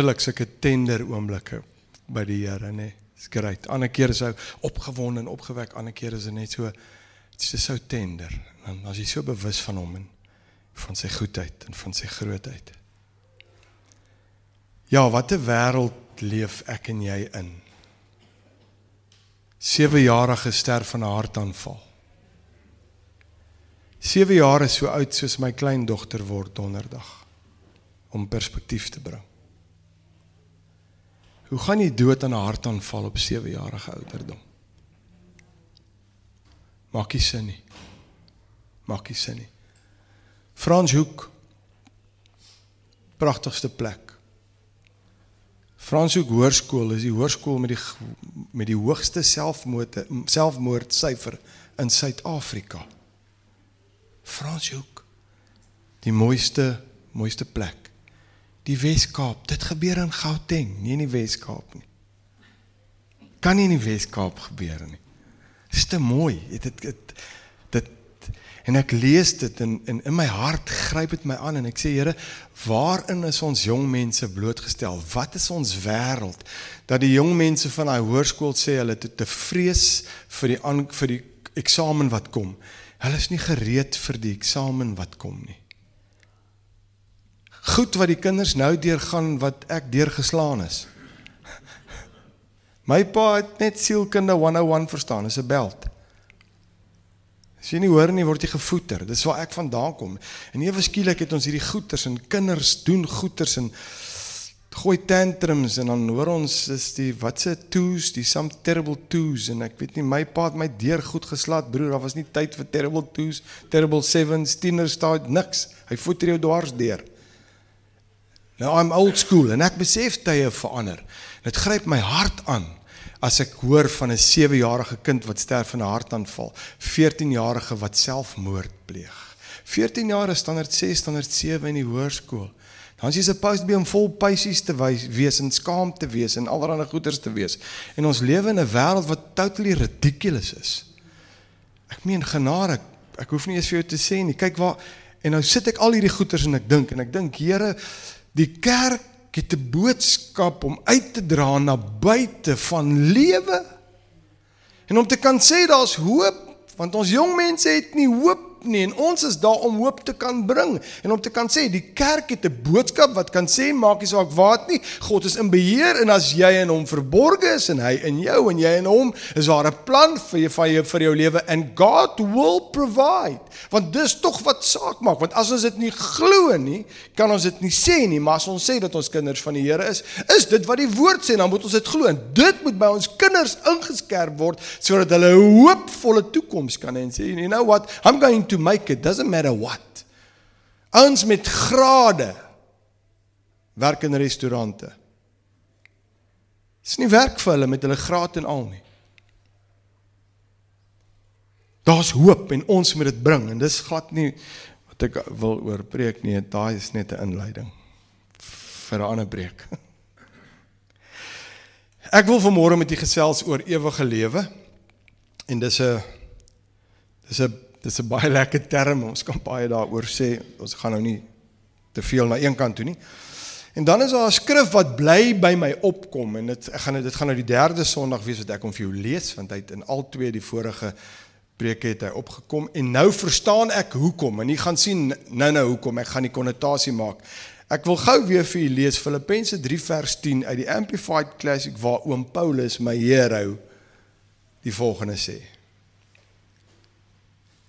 wonderlik sulke tender oomblikke by die Here, nê. Dis great. Ander kere is hy opgewonde en opgewek, ander kere is dit net so dit is so tender. En dan as jy so bewus van hom en van sy goedheid en van sy grootheid. Ja, watter wêreld leef ek en jy in? 7-jarige sterf van 'n hartaanval. 7 jaar is so oud soos my kleindogter word donderdag om perspektief te bring. Hoe gaan jy dood aan 'n hartaanval op 7 jarige ouderdom? Maak nie sin nie. Maak nie sin nie. Frans Hoek pragtigste plek. Frans Hoek Hoërskool is die hoërskool met die met die hoogste selfmoord selfmoordsyfer in Suid-Afrika. Frans Hoek. Die mooiste mooiste plek die Wes-Kaap. Dit gebeur in Gauteng, nie in die Wes-Kaap nie. Kan nie in die Wes-Kaap gebeur nie. Dit is te mooi. Dit dit dit en ek lees dit en, en in my hart gryp dit my aan en ek sê Here, waarin is ons jong mense blootgestel? Wat is ons wêreld dat die jong mense van daai hoërskool sê hulle het te vrees vir die vir die eksamen wat kom. Hulle is nie gereed vir die eksamen wat kom nie goed wat die kinders nou deurgaan wat ek deurgeslaan is. My pa het net sielkunde 101 verstaan, is 'n beld. As jy nie hoor nie, word jy gevoeter. Dis waar ek vandaan kom. En ewe skielik het ons hierdie goeters en kinders doen goeters en gooi tantrums en dan hoor ons is die watse twos, die some terrible twos en ek weet nie my pa het my deur goed geslat, broer, daar was nie tyd vir terrible twos, terrible sevens, tieners, daai niks. Hy voeter jou dwars deur. Nou I'm old school en ek besef tye verander. Dit gryp my hart aan as ek hoor van 'n 7-jarige kind wat sterf van 'n hartaanval, 14-jarige wat selfmoord pleeg. 14 jaar is standaard 6, standaard 7 in die hoërskool. Dan is jy supposed be om vol pysies te wees en skaam te wees en allerlei goeters te wees. En ons lewe in 'n wêreld wat totally ridiculous is. Ek meen genade, ek, ek hoef nie eens vir jou te sê nie. Kyk waar en nou sit ek al hierdie goeters en ek dink en ek dink Here Die kerk het 'n boodskap om uit te dra na buite van lewe. En om te kan sê daar's hoop, want ons jong mense het nie hoop nie. En ons is daar om hoop te kan bring en om te kan sê die kerk het 'n boodskap wat kan sê maak nie saak wat nie. God is in beheer en as jy in hom verborge is en hy in jou en jy in hom is daar 'n plan vir jou vir jou vir jou lewe and God will provide. Want dis tog wat saak maak want as ons dit nie glo nie kan ons dit nie sê nie maar as ons sê dat ons kinders van die Here is is dit wat die woord sê dan moet ons dit glo en dit moet by ons kinders ingeskerp word sodat hulle 'n hoopvolle toekoms kan hê en sê you know what? I'm going to make it doesn't matter what. Ouens met grade werk in restaurante. Dis nie werk vir hulle met hulle graad en al nie. Daar's hoop en ons moet dit bring en dis glad nie wat ek wil oor preek nie, daai is net 'n inleiding vir 'n ander preek. Ek wil vanmôre met u gesels oor ewige lewe en dis 'n dis 'n Dis 'n baie lekker term. Ons kan baie daaroor sê. Ons gaan nou nie te veel na een kant toe nie. En dan is daar 'n skrif wat bly by my opkom en dit ek gaan dit gaan nou die derde Sondag wees wat ek hom vir jou lees want hy het in al twee die vorige preke het hy opgekom en nou verstaan ek hoekom en jy gaan sien nou nou hoekom ek gaan die konnotasie maak. Ek wil gou weer vir julle lees Filippense 3 vers 10 uit die Amplified Classic waar oom Paulus my hero die volgende sê.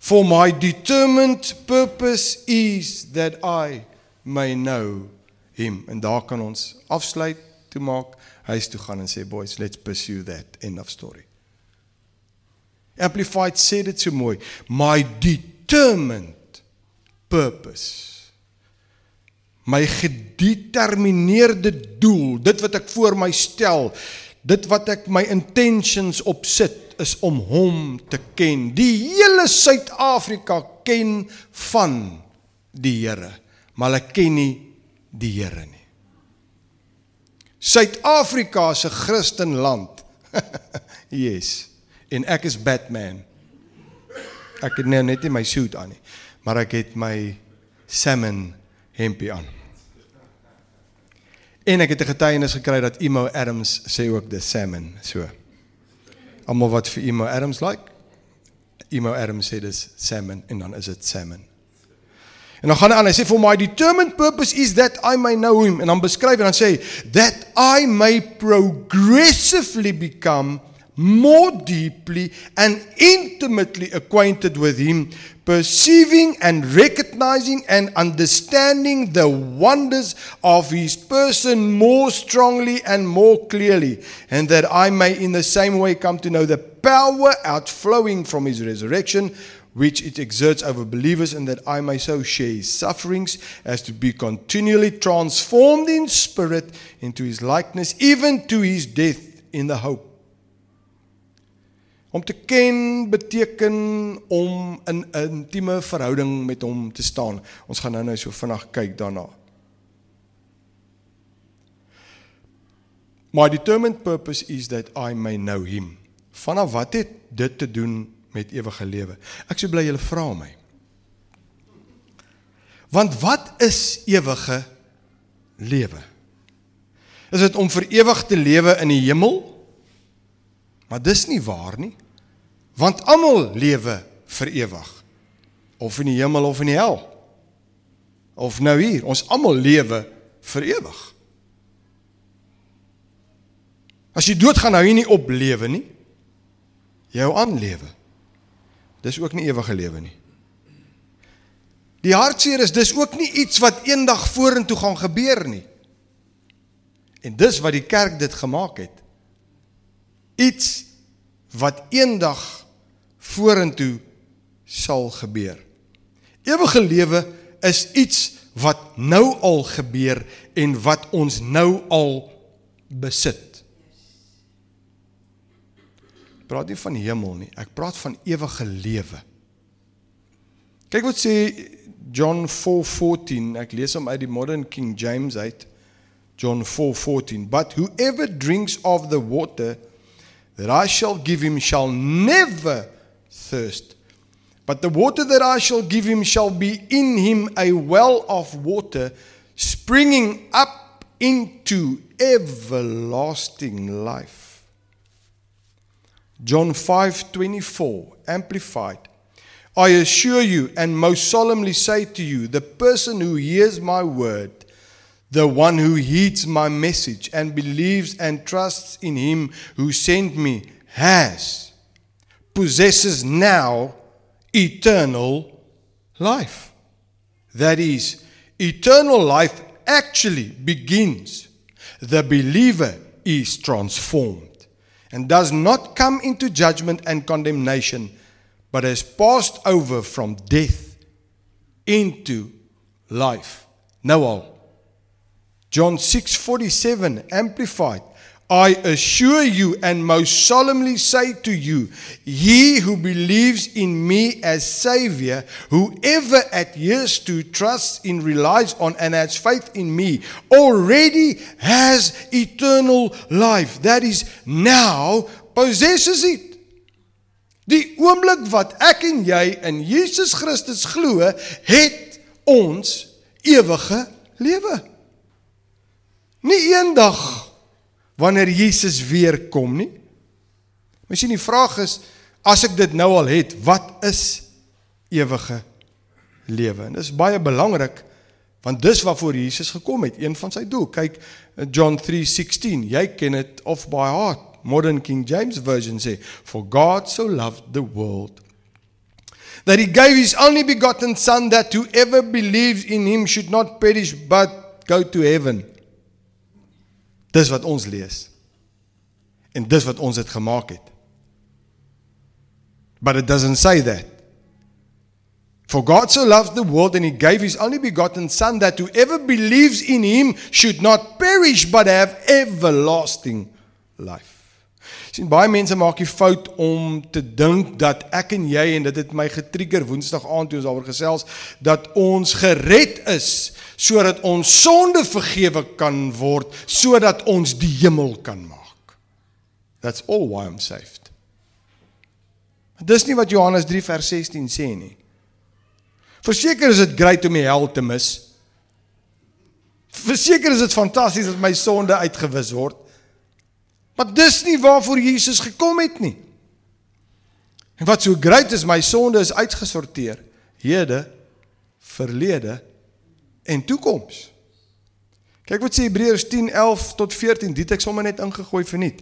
For my determined purpose is that I may know him. En daar kan ons afsluit toe maak, huis toe gaan en sê boys, let's pursue that end of story. Amplified sê dit so mooi, my determined purpose. My gedetermineerde doel, dit wat ek voor my stel, dit wat ek my intentions opsit is om hom te ken. Die hele Suid-Afrika ken van die Here, maar hulle ken nie die Here nie. Suid-Afrika is 'n Christenland. yes. En ek is Batman. Ek het nou net nie my suit aan nie, maar ek het my salmon hempie aan. En ek het 'n getuienis gekry dat Emo Adams sê ook dis salmon, so. Almal wat vir Emo Adams like, Emo Adams sê dis salmon en dan is dit salmon. En dan gaan hy aan, hy sê for my determined purpose is that I may know him en dan beskryf en dan sê that I may progressively become more deeply and intimately acquainted with Him, perceiving and recognizing and understanding the wonders of His person more strongly and more clearly, and that I may in the same way come to know the power outflowing from His resurrection. Which it exerts over believers, and that I may so share his sufferings as to be continually transformed in spirit into his likeness, even to his death in the hope Om te ken beteken om in 'n intieme verhouding met hom te staan. Ons gaan nou-nou so vinnig kyk daarna. My determined purpose is that I may know him. Vanaf wat het dit te doen met ewige lewe? Ek sou bly julle vra my. Want wat is ewige lewe? Is dit om vir ewig te lewe in die hemel? Maar dis nie waar nie. Want almal lewe vir ewig. Of in die hemel of in die hel. Of nou hier, ons almal lewe vir ewig. As jy doodgaan nou jy nie op lewe nie. Jy hou aan lewe. Dis ook nie ewige lewe nie. Die hartseer is dis ook nie iets wat eendag vorentoe gaan gebeur nie. En dis wat die kerk dit gemaak het. Iets wat eendag vorentoe sal gebeur. Ewige lewe is iets wat nou al gebeur en wat ons nou al besit. Ek praat nie van hemel nie, ek praat van ewige lewe. Kyk wat sê John 4:14, ek lees hom uit die Modern King James uit. John 4:14, but whoever drinks of the water that I shall give him shall never thirst. But the water that I shall give him shall be in him a well of water springing up into everlasting life. John 5:24 amplified I assure you and most solemnly say to you the person who hears my word the one who heeds my message and believes and trusts in him who sent me has, possesses now eternal life. That is, eternal life actually begins. The believer is transformed and does not come into judgment and condemnation, but has passed over from death into life. Now, all. John 6:47 amplified. I assure you and most solemnly say to you he who believes in me as savior whoever adheres to trusts in relies on and has faith in me already has eternal life. That is now possesses it. Die oomblik wat ek en jy in Jesus Christus glo, het ons ewige lewe. Nie eendag wanneer Jesus weer kom nie. Mens sien die vraag is as ek dit nou al het, wat is ewige lewe? En dis baie belangrik want dis waarvoor Jesus gekom het, een van sy doel. Kyk John 3:16, jy ken dit of by heart. Modern King James version sê, "For God so loved the world that he gave his only begotten son that whoever believes in him should not perish but go to heaven." Dis wat ons lees. En dis wat ons het gemaak het. But it doesn't say that. For God so loved the world and he gave his only begotten son that whoever believes in him should not perish but have everlasting life. Sien baie mense maak die fout om te dink dat ek en jy en dit het my getrigger Woensdag aand toe ons daaroor gesels dat ons gered is sodat ons sonde vergewe kan word sodat ons die hemel kan maak. That's all why I'm saved. Dis nie wat Johannes 3 vers 16 sê nie. Verseker is dit great om die hel te mis. Verseker is dit fantasties dat my sonde uitgewis word. Maar dis nie waarvoor Jesus gekom het nie. En wat so groot is, my sonde is uitgesorteer. Hede, verlede en toekoms. Kyk wat sê Hebreërs 10:11 tot 14. Dit ek sommer net ingegooi vir nie.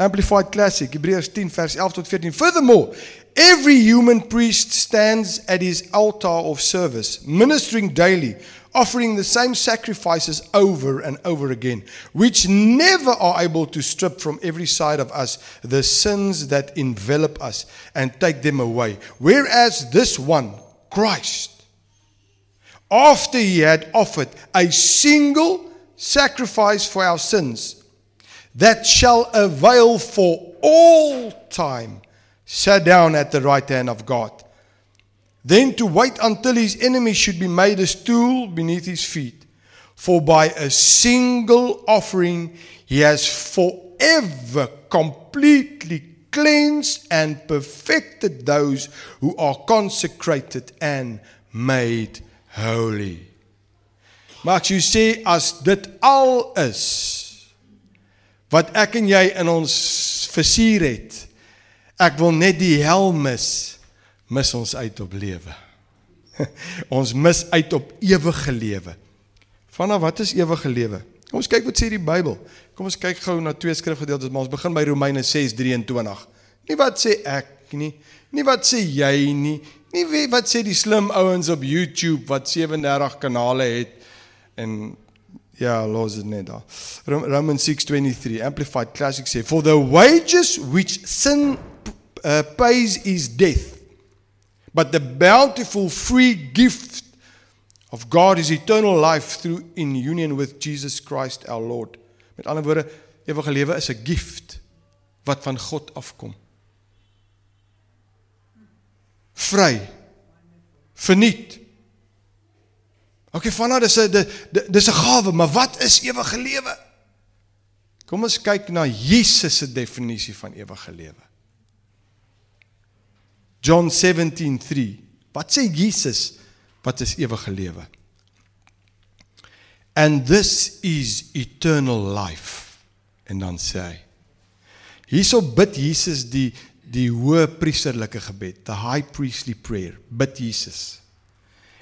Amplified Classic, Hebreërs 10 vers 11 tot 14. Furthermore, every human priest stands at his altar of service, ministering daily, offering the same sacrifices over and over again, which never are able to strip from every side of us the sins that envelop us and take them away. Whereas this one, Christ, after he had offered a single sacrifice for our sins that shall avail for all time, sat down at the right hand of God. Then to wait until his enemy should be made a stool beneath his feet. For by a single offering he has forever completely cleansed and perfected those who are consecrated and made holy. Maar ek sê as dit al is wat ek en jy in ons versier het, ek wil net die hel mis, mis ons uit op lewe. ons mis uit op ewige lewe. Vanaf wat is ewige lewe? Kom ons kyk wat sê die Bybel. Kom ons kyk gou na twee skrifgedeeltes, maar ons begin by Romeine 6:23. Nie wat sê ek nie, nie wat sê jy nie, Nie weet wat sê die slim ouens op YouTube wat 37 kanale het en ja, los dit net daar. Romans 6:23 Amplified Classic sê for the wages which sin uh, pays is death. But the bountiful free gift of God is eternal life through in union with Jesus Christ our Lord. Met ander woorde, ewige lewe is 'n gift wat van God afkom vry. Verniet. OK, vanaf dis 'n dis 'n gawe, maar wat is ewige lewe? Kom ons kyk na Jesus se definisie van ewige lewe. John 17:3. Wat sê Jesus wat is ewige lewe? And this is eternal life. En dan sê hy Hierso bid Jesus die die hoë priesterlike gebed, the high priestly prayer, bid Jesus.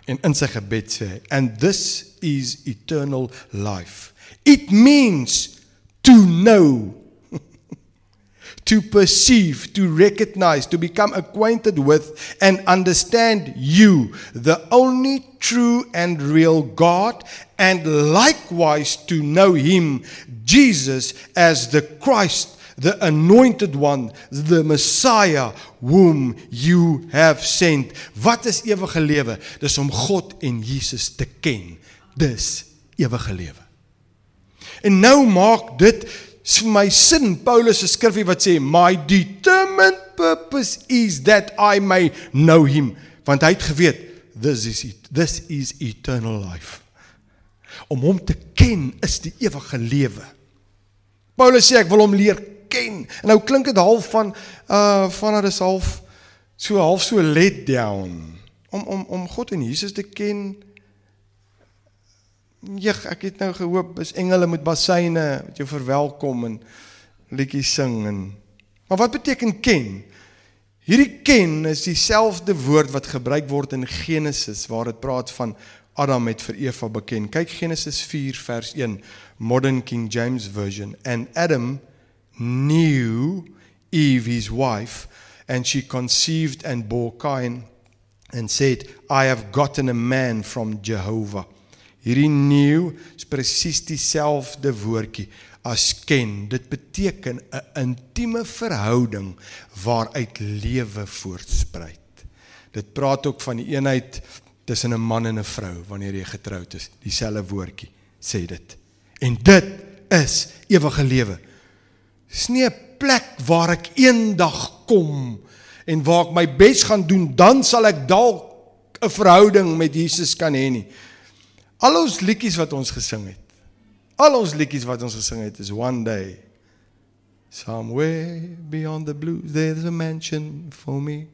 En in sy gebed sê hy, and this is eternal life. It means to know to perceive, to recognize, to become acquainted with, and understand you, the only true and real God, and likewise to know Him, Jesus, as the Christ, the anointed one, the Messiah whom you have sent. Wat is ewige lewe? Dis om God en Jesus te ken. Dis ewige lewe. En nou maak dit vir my sin Paulus se skrifgie wat sê my determined purpose is that I may know him want hy het geweet this is it this is eternal life om hom te ken is die ewige lewe Paulus sê ek wil hom leer ken. En nou klink dit half van uh van dat is half so half so let down om om om God en Jesus te ken. Ja, ek het nou gehoop is engele met bassyne wat jou verwelkom en liedjies sing en Maar wat beteken ken? Hierdie ken is dieselfde woord wat gebruik word in Genesis waar dit praat van Adam het vir Eva beken. Kyk Genesis 4 vers 1, Modern King James Version. And Adam knew Eve, his wife, and she conceived and bore Cain and said, I have gotten a man from Jehovah. Hierdie new is presies dieselfde woordjie as ken. Dit beteken 'n intieme verhouding waaruit lewe voortspruit. Dit praat ook van die eenheid tussen 'n man en 'n vrou wanneer jy getroud is. Dieselfde woordjie sê dit. En dit is ewige lewe. Dis nie 'n plek waar ek eendag kom en waar ek my bes gaan doen, dan sal ek dalk 'n verhouding met Jesus kan hê nie. Al ons liedjies wat ons gesing het. Al ons liedjies wat ons gesing het is one day somewhere beyond the blue there's a mansion for me.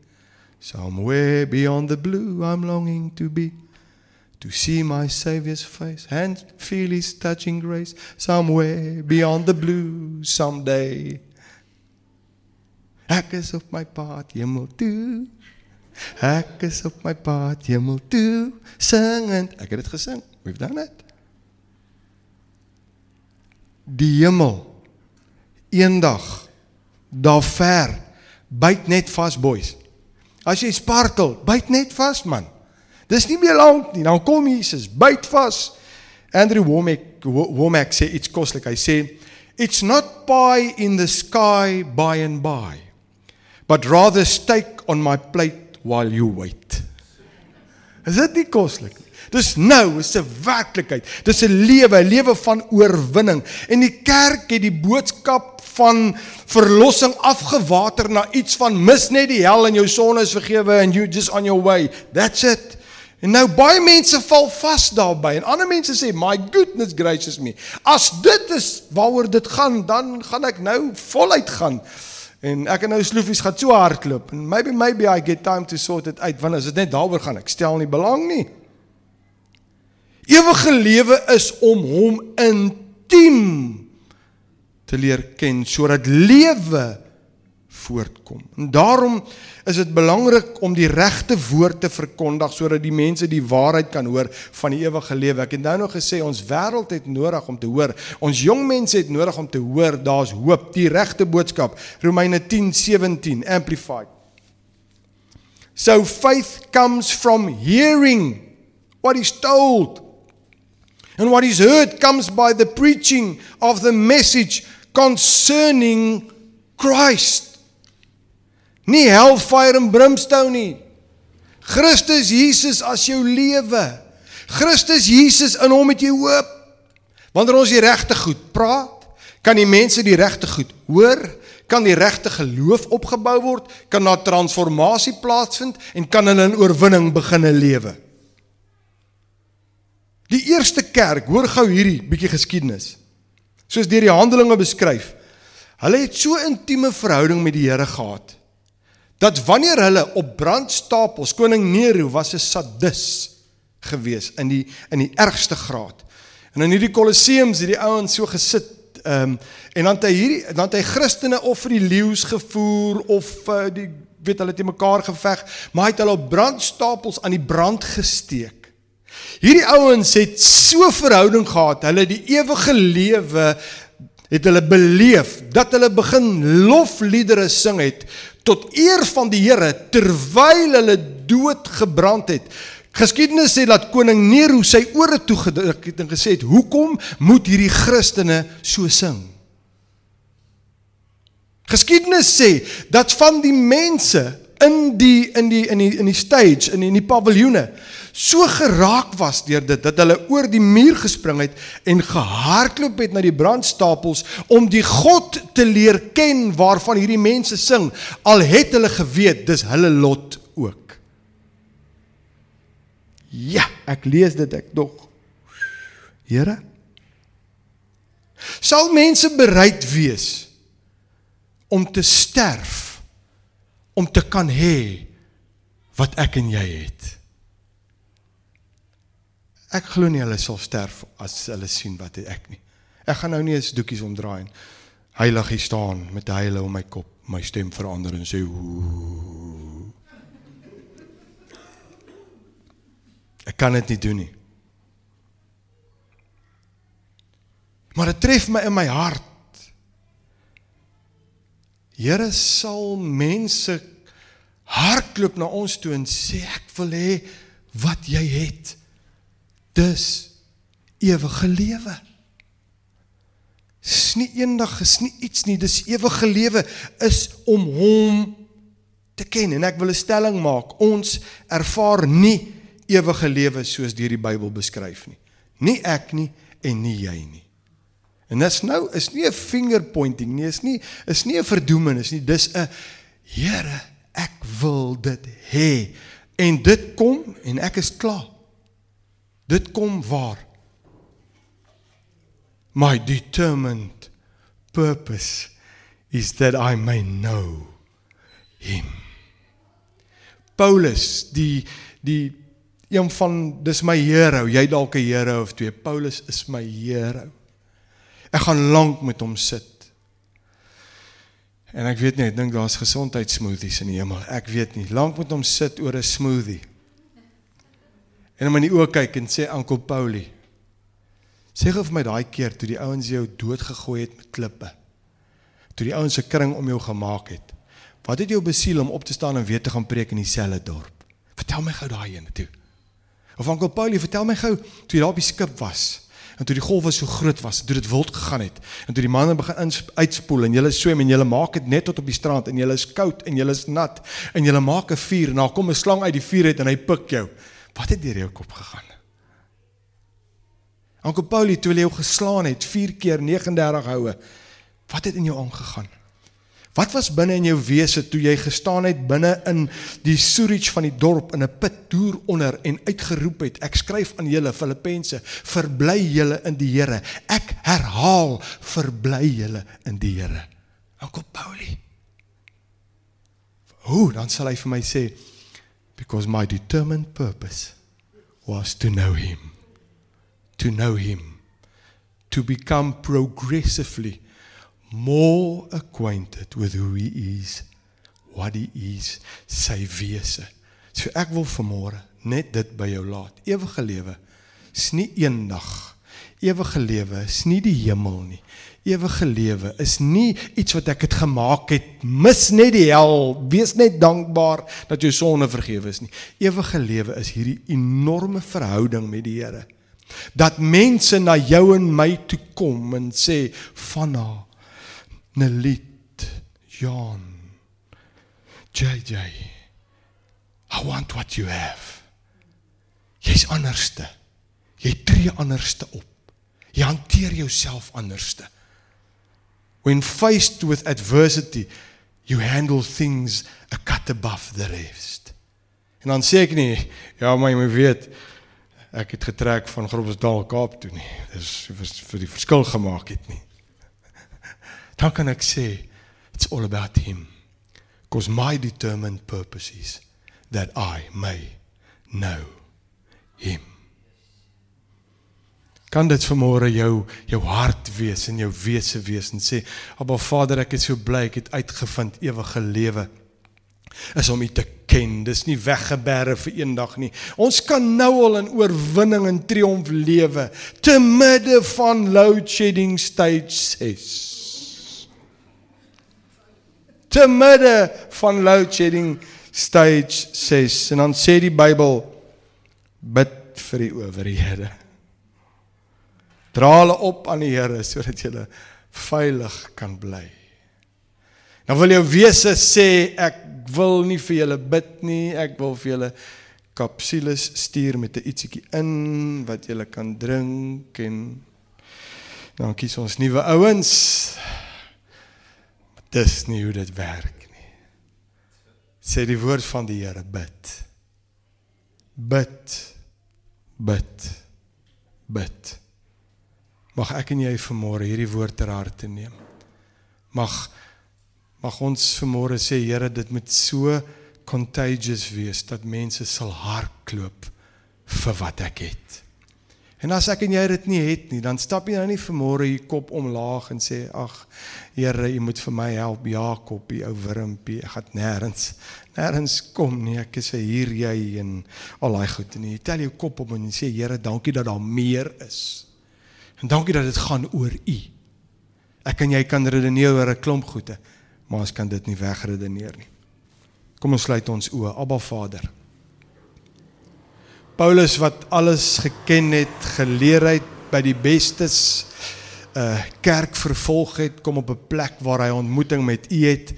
Somewhere beyond the blue I'm longing to be. to see my Savior's face and feel His touching grace somewhere beyond the blue someday. Ek is op my pad hemel toe. Ek is op my pad hemel toe, singend. Ek het dit gesing. We've done it. Die hemel eendag daar ver byt net vas boys. As jy spartel, byt net vas man. Dis nie meer lank nie. Dan kom Jesus, byt vas. Andrew Womack Womack sê iets koslik. Hy sê it's not pie in the sky by and by, but rather steak on my plate while you wait. Is dit nie koslik nie? Dis nou, is 'n werklikheid. Dis 'n lewe, 'n lewe van oorwinning. En die kerk het die boodskap van verlossing afgewater na iets van mis net die hel en jou sonde is vergewe and you just on your way. That's it. En nou baie mense val vas daarbey en ander mense sê my goodness gracious me. As dit is waaroor dit gaan, dan gaan ek nou voluit gaan. En ek en nou sloofies gaan so hardloop en maybe maybe I get time to sort it out want as dit net daaroor gaan, ek stel nie belang nie. Ewige lewe is om hom intiem te leer ken sodat lewe voortkom. En daarom is dit belangrik om die regte woord te verkondig sodat die mense die waarheid kan hoor van die ewige lewe. Ek het nou nog gesê ons wêreld het nodig om te hoor. Ons jong mense het nodig om te hoor daar's hoop, die regte boodskap. Romeine 10:17 amplified. So faith comes from hearing what is told And what is heard comes by the preaching of the message concerning Christ. Nie hellfire en brimstone nie. Christus Jesus as jou lewe. Christus Jesus in hom het jy hoop. Wanneer ons die regte goed praat, kan die mense die regte goed hoor, kan die regte geloof opgebou word, kan daar transformasie plaasvind en kan hulle in oorwinning begine lewe. Die eerste kerk, hoor gou hierdie bietjie geskiedenis. Soos deur die Handelinge beskryf. Hulle het so intieme verhouding met die Here gehad dat wanneer hulle op brandstapels, koning Nero was 'n sadis gewees in die in die ergste graad. En in hierdie kolosseums het die ouens so gesit ehm um, en dan het hy hierdie dan het hy Christene of vir die leeu's gevoer of uh, die weet hulle het mekaar geveg, maar hy het hulle op brandstapels aan die brand gesteek. Hierdie ouens het so verhouding gehad, hulle die ewige lewe het hulle beleef dat hulle begin lofliedere sing het tot eer van die Here terwyl hulle dood gebrand het. Geskiedenis sê dat koning Nero sy ore toegedruk het en gesê het: "Hoekom moet hierdie Christene so sing?" Geskiedenis sê dat van die mense in die in die in die in die stage in die, in die paviljoene so geraak was deur dit dat hulle oor die muur gespring het en gehardloop het na die brandstapels om die God te leer ken waarvan hierdie mense sing al het hulle geweet dis hulle lot ook. Ja, ek lees dit ek dog. Here sal mense bereid wees om te sterf om te kan hê wat ek en jy het. Ek glo nie hulle sal sterf as hulle sien wat ek nie. Ek gaan nou nie eens doekies omdraai en heilig hier staan met huile om my kop, my stem verander en sê. Ek kan dit nie doen nie. Maar dit tref my in my hart. Here sal mense hardloop na ons toe en sê ek wil hê wat jy het dis ewige lewe. Dis nie eendag is nie iets nie, dis ewige lewe is om hom te ken en ek wil 'n stelling maak. Ons ervaar nie ewige lewe soos deur die Bybel beskryf nie. Nie ek nie en nie jy nie. En dis nou is nie 'n finger pointing nie, is nie is nie 'n verdoemenis nie, dis 'n Here, ek wil dit hê. En dit kom en ek is klaar. Dit kom waar? My determined purpose is that I may know him. Paulus, die die Een van dis my hero, jy dalk 'n hero of twee. Paulus is my hero. Ek gaan lank met hom sit. En ek weet nie, ek dink daar's gesondheidssmoothies in die hemel. Ek weet nie, lank met hom sit oor 'n smoothie. En hom in die oë kyk en sê Ankel Paulie. Sê gou vir my daai keer toe die ouens jou doodgegooi het met klippe. Toe die ouens se kring om jou gemaak het. Wat het jou besiel om op te staan en weer te gaan preek in dieselfde dorp? Vertel my gou daai ene toe. Of Ankel Paulie, vertel my gou toe jy daar op die skip was en toe die golwe so groot was, toe dit wild gegaan het en toe die manne begin uitspoel en julle swem en julle maak dit net tot op die strand en julle is koud en julle is nat en julle maak 'n vuur en daar kom 'n slang uit die vuur uit en hy pik jou. Wat het deur jou kop gegaan? Onkel Paulie toe hy jou geslaan het 4 keer 39 houe. Wat het in jou aangegaan? Wat was binne in jou wese toe jy gestaan het binne in die Surich van die dorp in 'n put deur onder en uitgeroep het ek skryf aan julle Filippense verbly julle in die Here ek herhaal verbly julle in die Here Onkel Paulie Hoe dan sal hy vir my sê because my determined purpose was to know him to know him to become progressively more acquainted with who he is, what he is, sy wese. So ek wil vanmôre net dit by jou laat. Ewige lewe is nie eendag. Ewige lewe is nie die hemel nie. Ewige lewe is nie iets wat ek het gemaak het. Mis net die hel. Wees net dankbaar dat jou sonde vergewe is nie. Ewige lewe is hierdie enorme verhouding met die Here. Dat mense na jou en my toe kom en sê van haar Nelit, Jan, JJ. I want what you have. Jy's anderste. Jy tree anderste op. Jy hanteer jouself anderste. When faced with adversity, you handle things a cut above the rest. En dan sê ek nie, ja, maar jy moet weet ek het getrek van Groblersdal Kaap toe nie. Dis vir die verskil gemaak het nie dan kan ek sê it's all about him because my determined purpose is that I may know him kan dit vanmôre jou jou hart wees en jou wese wees en sê Abba Vader ek is so bly ek het uitgevind ewige lewe is om U te ken. Dis nie weggeberre vir eendag nie. Ons kan nou al in oorwinning en triomf lewe te midde van load shedding stage 6 te midde van load shedding stage 6 en dan sê die Bybel bid vir die owerhede. Dra hulle op aan die Here sodat jy veilig kan bly. Nou wil jou wese sê ek wil nie vir julle bid nie, ek wil vir julle kapsules stuur met 'n ietsiekie in wat julle kan drink en dan kies ons nuwe ouens Dis nie hoe dit werk nie. Sê die woord van die Here bid. Bid. Bid. Bid. Mag ek en jy vanmôre hierdie woord ter harte neem. Mag mag ons vanmôre sê Here dit moet so contagious wees dat mense sal hardloop vir wat ek het. En as ek en jy dit nie het nie, dan stap jy nou nie vanmôre hier kop omlaag en sê ag Here, U moet vir my help, Jakob, die ou wurmpie, ek gaan nêrens nêrens kom nie. Ek sê hier jy en al daai goed en jy tel jou kop op en jy sê Here, dankie dat daar meer is. En dankie dat dit gaan oor U. Ek en jy kan redeneer oor 'n klomp goede, maar ons kan dit nie wegredeneer nie. Kom ons sluit ons oë. Abba Vader. Paulus wat alles geken het, geleer het by die bestes uh kerk vervolg het, kom op 'n plek waar hy ontmoeting met U het.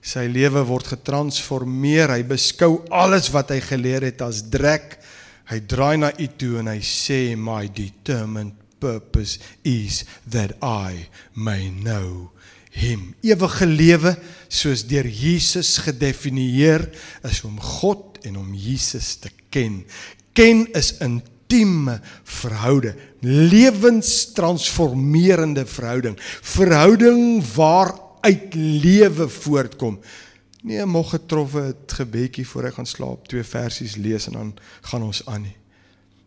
Sy lewe word getransformeer. Hy beskou alles wat hy geleer het as drek. Hy draai na U toe en hy sê my determined purpose is that I may know him. Ewige lewe soos deur Jesus gedefinieer is om God en om Jesus te ken ken is intieme verhouding, lewenstransformerende verhouding, verhouding waaruit lewe voortkom. Nie 'n mog getroffe gebedjie voor ek gaan slaap, twee versies lees en dan gaan ons aan nie.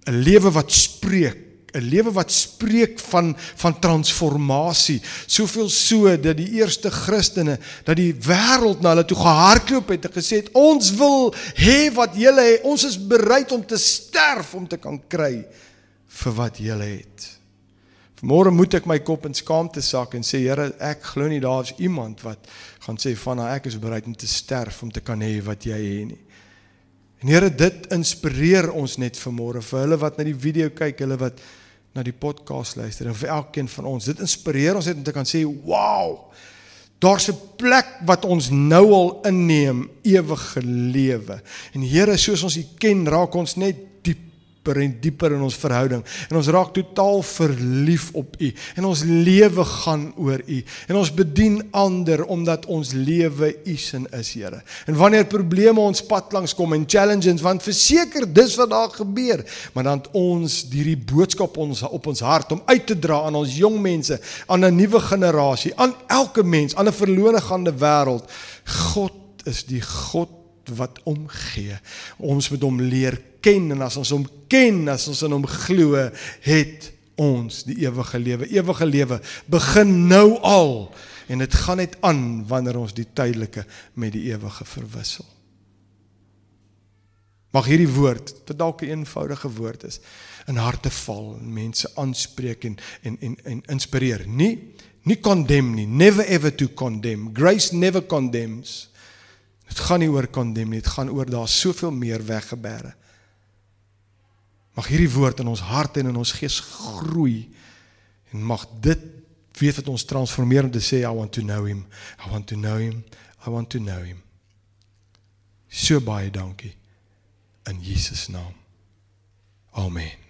'n Lewe wat spreek 'n lewe wat spreek van van transformasie. Soveel so dat die eerste Christene dat die wêreld na hulle toe gehardloop het en gesê het ons wil hê wat julle het. Ons is bereid om te sterf om te kan kry vir wat julle het. Môre moet ek my kop in skaamte sak en sê Here, ek glo nie daar is iemand wat gaan sê van nou, ek is bereid om te sterf om te kan hê wat jy het nie. En Here, dit inspireer ons net vanmôre vir hulle wat na die video kyk, hulle wat na die podcast luister en vir elkeen van ons. Dit inspireer ons net om te kan sê, "Wow! Daar's 'n plek wat ons nou al inneem, ewige lewe." En Here, soos ons U ken, raak ons net dieper en dieper in ons verhouding en ons raak totaal verlief op U en ons lewe gaan oor U en ons bedien ander omdat ons lewe U sin is Here. En wanneer probleme ons pad langs kom en challenges want verseker dis wat daar gebeur, maar dan ons hierdie boodskap ons op ons hart om uit te dra aan ons jong mense, aan 'n nuwe generasie, aan elke mens, aan 'n verlore gaande wêreld. God is die God wat omgee. Ons moet hom leer ken en as ons hom ken, as ons in hom glo, het ons die ewige lewe. Ewige lewe begin nou al en dit gaan net aan wanneer ons die tydelike met die ewige verwissel. Mag hierdie woord, wat dalk 'n eenvoudige woord is, in harte val en mense aanspreek en en en, en inspireer. Nie nie condemn nie, never ever to condemn. Grace never condemns. Dit gaan nie oor condemn nie, dit gaan oor daar soveel meer weggebere. Mag hierdie woord in ons harte en in ons gees groei en mag dit weet wat ons transformeer om te sê I want to know him. I want to know him. I want to know him. So baie dankie in Jesus naam. Amen.